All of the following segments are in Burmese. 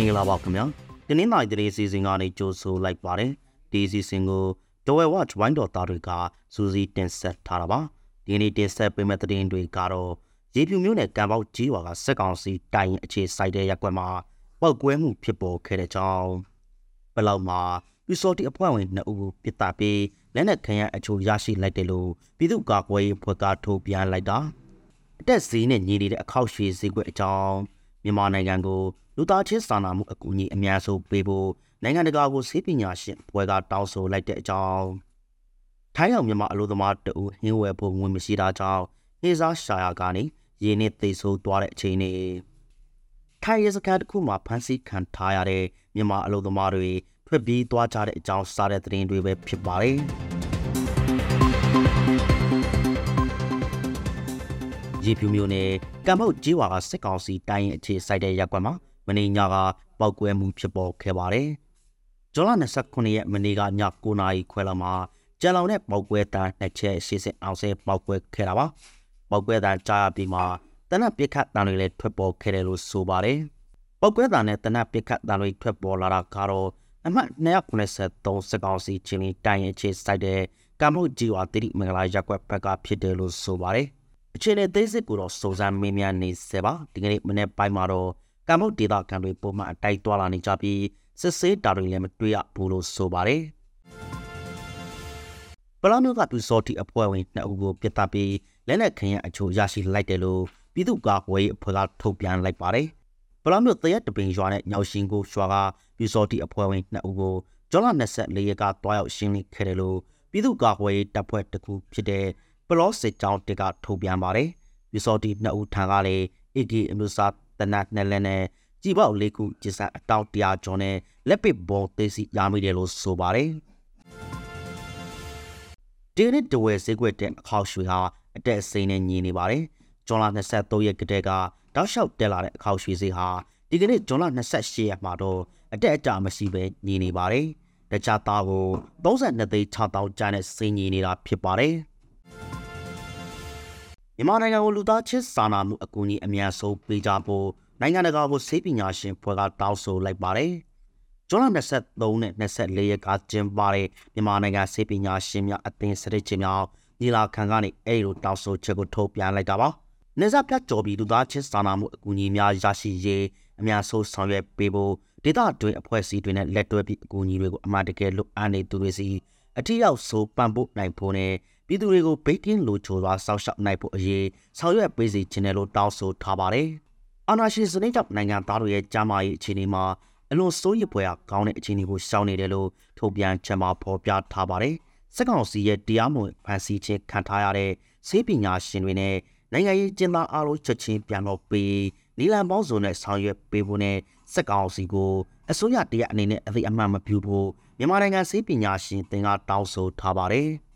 င်္ဂလာပါခင်ဗျာဒီနေ့နိုင်တဲ့စီစဉ်ကနေကြိုဆိုလိုက်ပါတယ်ဒီစီစဉ်ကို Dwell Watch ဝိုင်းတော်သားတွေကစူးစီးတင်ဆက်ထားတာပါဒီနေ့တင်ဆက်ပေးမယ့်သတင်းတွေကတော့ရေဖြူမျိုးနဲ့ကံပေါက်ကြီးဝါကစက်ကောင်စီတိုင်အခြေစိုက်တဲ့ရက်ကွက်မှာပောက်ကွဲမှုဖြစ်ပေါ်ခဲ့တဲ့ကြောင်းဘလောက်မှာပြစောတိအဖွဲ့ဝင်နှစ်ဦးပြစ်တာပြီးလက်နက်ခံရအချို့ရရှိလိုက်တယ်လို့ပြည်သူ့ကာကွယ်ရေးဖွဲ့ကထုတ်ပြန်လိုက်တာအတက်ဈေးနဲ့ညီနေတဲ့အခောက်ရွှေဈေးကွက်အကြောင်းမြန်မာနိုင်ငံကို လူသားချင်းစာနာမှုအကူအညီအများဆုံးပေးဖို့နိုင်ငံတကာကိုဆေးပညာရှင်ဘွဲကတောင်းဆိုလိုက်တဲ့အကြောင်းထိုင်းအောင်မြန်မာအလို့သမားတအူဟင်းဝယ်ဖို့ဝင်မရှိတာကြောင့်ဟေးစားရှာယာကနေရင်းနဲ့သိဆိုးသွားတဲ့အချိန်နဲ့ထိုင်းရဲစခန်းတစ်ခုမှာဖမ်းဆီးခံထားရတဲ့မြန်မာအလို့သမားတွေထွက်ပြေးသွားကြတဲ့အကြောင်းစားတဲ့သတင်းတွေပဲဖြစ်ပါတယ်ရေဖြူမျိုးနဲ့ကံပုတ်ကြီးဝါကစစ်ကောင်စီတိုင်းရင်အခြေစိုက်တဲ့ရက်ကွက်မှာ မနေ့ညကပောက်ကွဲမှုဖြစ်ပေါ်ခဲ့ပါတယ်။ဇွန်လ29ရက်မနေ့ကည9နာရီခွဲလောက်မှာကြံလောင်တဲ့ပောက်ကွဲတန်းနှစ်ချက်ရှေ့စစ်အောင်ဆဲပောက်ကွဲခဲ့တာပါ။ပောက်ကွဲတန်းကြားရပြီးမှတနက်ပစ်ခတ်တန်းတွေလည်းထွက်ပေါ်ခဲ့တယ်လို့ဆိုပါတယ်။ပောက်ကွဲတန်းနဲ့တနက်ပစ်ခတ်တန်းတွေထွက်ပေါ်လာတာကတော့အမှတ်293စကောင်စီချင်းတိုင်းအခြေစိုက်တဲ့ကမ္ဘောဒီဝါတိမင်္ဂလာရက်ကွက်ဘက်ကဖြစ်တယ်လို့ဆိုပါတယ်။အခြေအနေသိစစ်ကိုတော့စုံစမ်းမေးမြန်းနေစေပါဒီကနေ့မနေ့ပိုင်းမှာတော့ ကမ္ဘောဒေတာခံတွေပုံမှန်အတိုက်သွားလာနေကြပြီးစစ်ဆေးတာတွေလည်းမတွေ့ရဘူးလို့ဆိုပါတယ်ပလာမျိုးကပြူစောတီအဖွဲ့ဝင်နှစ်ဦးကိုပြစ်တာပြီးလက်နက်ခင်ရအချို့ရရှိလိုက်တယ်လို့ပြည်သူ့ကာကွယ်ရေးအဖွဲ့ကထုတ်ပြန်လိုက်ပါတယ်ပလာမျိုးတရက်တပင်ရွာနဲ့ညောင်ရှင်ကိုရွာကပြူစောတီအဖွဲ့ဝင်နှစ်ဦးကိုဇွန်လ24ရက်ကတွားရောက်ရှင်းလင်းခဲ့တယ်လို့ပြည်သူ့ကာကွယ်ရေးတပ်ဖွဲ့တစ်ခုဖြစ်တဲ့ပလောစစ်ကြောင်းတကထုတ်ပြန်ပါတယ်ပြူစောတီနှစ်ဦးထံကလည်း AK အမျိုးသား တနက်နဲ့လည်းနဲ့ကြည်ပေါက်လေးခုကျစအတောက်တရာကျော်နဲ့လက်ပစ်ဘောသိစီရမိတယ်လို့ဆိုပါတယ်ဒီနေ့တဝဲဈေးကွက်တဲ့အခောက်ရွှေဟာအတက်စိန်နဲ့ညီနေပါတယ်။ဂျွန်လာ23ရက်ကတည်းကတောက်လျှောက်တက်လာတဲ့အခောက်ရွှေဈေးဟာဒီကနေ့ဂျွန်လာ28ရက်မှာတော့အတက်အကျမရှိပဲညီနေပါတယ်။တခြားသားကို32သိန်း6000ကျန်းနဲ့စိန်ညီနေတာဖြစ်ပါတယ်။ မြန်မာနိုင်ငံကိုလူသားချင်းစာနာမှုအကူအညီအများဆုံးပေးကြဖို့နိုင်ငံတကာကိုဆေးပညာရှင်ဖွဲ့ကတောင်းဆိုလိုက်ပါတယ်။ဇွန်လ23နဲ့24ရက်ကကျင်းပတဲ့မြန်မာနိုင်ငံဆေးပညာရှင်များအသင်းစရိတ်ချင်းများညီလာခံကနေအဲ့လိုတောင်းဆိုချက်ကိုထုတ်ပြန်လိုက်တာပါ။နေစားပြတ်ကြော်ပြီးလူသားချင်းစာနာမှုအကူအညီများရရှိရေးအများဆုံးဆောင်ရွက်ပေးဖို့ဒေသတွင်းအဖွဲ့အစည်းတွေနဲ့လက်တွဲပြီးအကူအညီတွေကိုအမှန်တကယ်လိုအပ်နေသူတွေစီအထီးရောက်ဆိုပံ့ပိုးနိုင်ဖို့နဲ့ ပြည်သူတွေကိုဗိတ်တင်းလိုချိုစွာစောင့်ရှောက်နိုင်ဖို့အရေးဆောင်ရွက်ပေးစီခြင်းတယ်လို့တောင်းဆိုထားပါတယ်။အာဏာရှင်စနစ်ကြောင့်နိုင်ငံသားတွေရဲ့ကြားမာရေးအခြေအနေမှာအလွန်စိုးရိမ်ဖွယ်ကောင်းတဲ့အခြေအနေကိုရှောင်နေတယ်လို့ထုတ်ပြန်ချက်မှာဖော်ပြထားပါတယ်။စက်ကောင်စီရဲ့တရားမဝင်ဖန်ဆီးခြင်းခံထားရတဲ့ဆေးပညာရှင်တွေနဲ့နိုင်ငံရေးကျင်းသားအားလုံးချက်ချင်းပြန်တော့ပေးနီလန်ပေါင်းစုံနဲ့ဆောင်ရွက်ပေးဖို့နဲ့စက်ကောင်စီကိုအစိုးရတရားအနေနဲ့အသိအမှတ်မပြုဖို့မြန်မာနိုင်ငံဆေးပညာရှင်တင်ကတောင်းဆိုထားပါတယ်။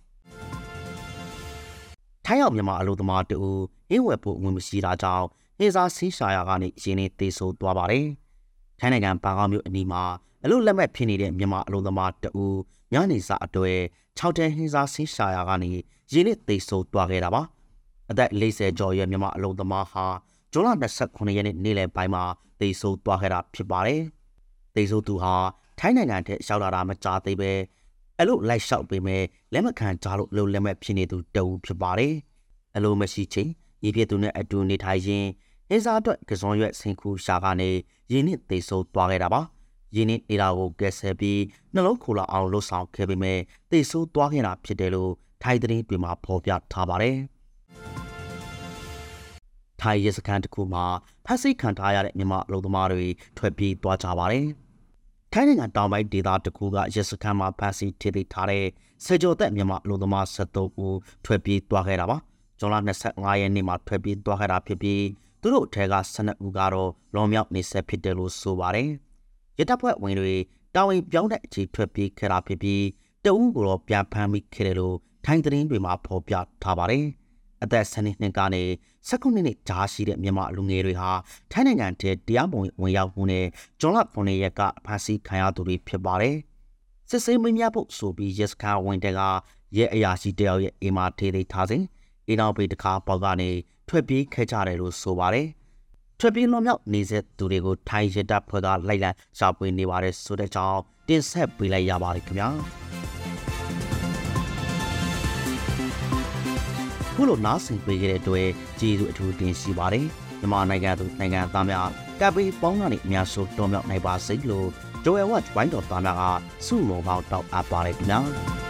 ထိုင်းရောက်မြန်မာအလို့သမားတူအင်းဝယ်ဖို့ဝင်မရှိတာကြောင့်နေစာဆင်းရှာယာကနေရင်းနေသေးဆိုသွားပါတယ်။ထိုင်းနိုင်ငံဘန်ကောက်မြို့အနီးမှာအလို့လက်မဲ့ဖြစ်နေတဲ့မြန်မာအလို့သမားတူညနေစာအတွေ့6တန်းဟင်းစာဆင်းရှာယာကနေရင်းနေသေးဆိုသွားခဲ့တာပါ။အသက်40ကျော်ရဲ့မြန်မာအလို့သမားဟာဇွန်လ29ရက်နေ့နေ့လယ်ပိုင်းမှာသေဆုံးသွားခဲ့တာဖြစ်ပါတယ်။သေဆုံးသူဟာထိုင်းနိုင်ငံထက်ရောက်လာတာမကြာသေးပဲ အဲ့လိုလိုက်လျှောက်ပေးမယ်လက်မခံကြလို့လို့လက်မဲ့ဖြစ်နေသူတအူဖြစ်ပါတယ်အလိုမရှိချင်းညီဖြစ်သူနဲ့အတူနေထိုင်ရင်းနေစားအတွက်ကစုံရွက်ဆင်ခုရှာကနေရင်းနဲ့သေဆုံးသွားခဲ့တာပါရင်းနဲ့နေတာကိုကဲဆယ်ပြီးနှလုံးခူလာအောင်လှုပ်ဆောင်ခဲ့ပေမဲ့သေဆုံးသွားခဲ့တာဖြစ်တယ်လို့ထိုင်သတင်းတွေမှာဖော်ပြထားပါတယ်ထိုင်ရဲစခန်းတစ်ခုမှာဖမ်းဆီးခံထားရတဲ့မြန်မာအလုပ်သမားတွေထွက်ပြေးသွားကြပါတယ်။ ထိုင်းနိုင်ငံတောင်ပိုင်းဒေသတစ်ခုကရဲစခန်းမှာဖမ်းဆီးထိသိထားတဲ့စေကျော်သက်မြန်မာလူသမား73ဦးထွက်ပြေးသွားခဲ့တာပါ။ဇွန်လ25ရက်နေ့မှာထွက်ပြေးသွားခဲ့တာဖြစ်ပြီးသူတို့အထက်က12ဦးကတော့လွန်မြောက်နေဆက်ဖြစ်တယ်လို့ဆိုပါတယ်။ရတပ်ဖွဲ့ဝင်တွေတာဝန်ပြောင်းတဲ့အချိန်ထွက်ပြေးခဲ့တာဖြစ်ပြီးတအူးကိုတော့ပြန်ဖမ်းမိခဲ့တယ်လို့ထိုင်းသတင်းတွေမှာဖော်ပြထားပါတယ်။ အသက်12နှစ်ကနေ19နှစ်ကြားရှိတဲ့မြန်မာလူငယ်တွေဟာထိုင်းနိုင်ငံထဲတရားမဝင်ဝင်ရောက်မှုနဲ့ဂျွန်လ9ရက်ကဖမ်းဆီးခံရသူတွေဖြစ်ပါတယ်။စစ်ဆေးမင်းများဖို့ဆိုပြီးရက်စကားဝင်တဲ့ကရဲအရာရှိတယောက်ရဲ့အိမ်မှာထေးသေးထားစဉ်အင်းအောင်ပေတကားပေါက်ကနေထွက်ပြေးခဲ့ကြတယ်လို့ဆိုပါတယ်။ထွက်ပြေးလွန်မြောက်နေတဲ့သူတွေကိုထိုင်းရတပ်ဖွဲ့ကလိုက်လံရှာဖွေနေပါတယ်ဆိုတဲ့ကြောင်းတင်ဆက်ပေးလိုက်ရပါတယ်ခင်ဗျာ ခုလိုနားဆင်ပေးခဲ့တဲ့အတွက်ကျေးဇူးအထူးတင်ရှိပါတယ်မြန်မာနိုင်ငံသူနိုင်ငံသားများကပ်ပြီးပေါင်းကနေအများဆုံးတော်မြောက်နိုင်ပါစေလို့ Joel Watch ဝိုင်းတော်သားများကဆုမွန်ပေါင်းတောက်အပ်ပါတယ်ခင်ဗျာ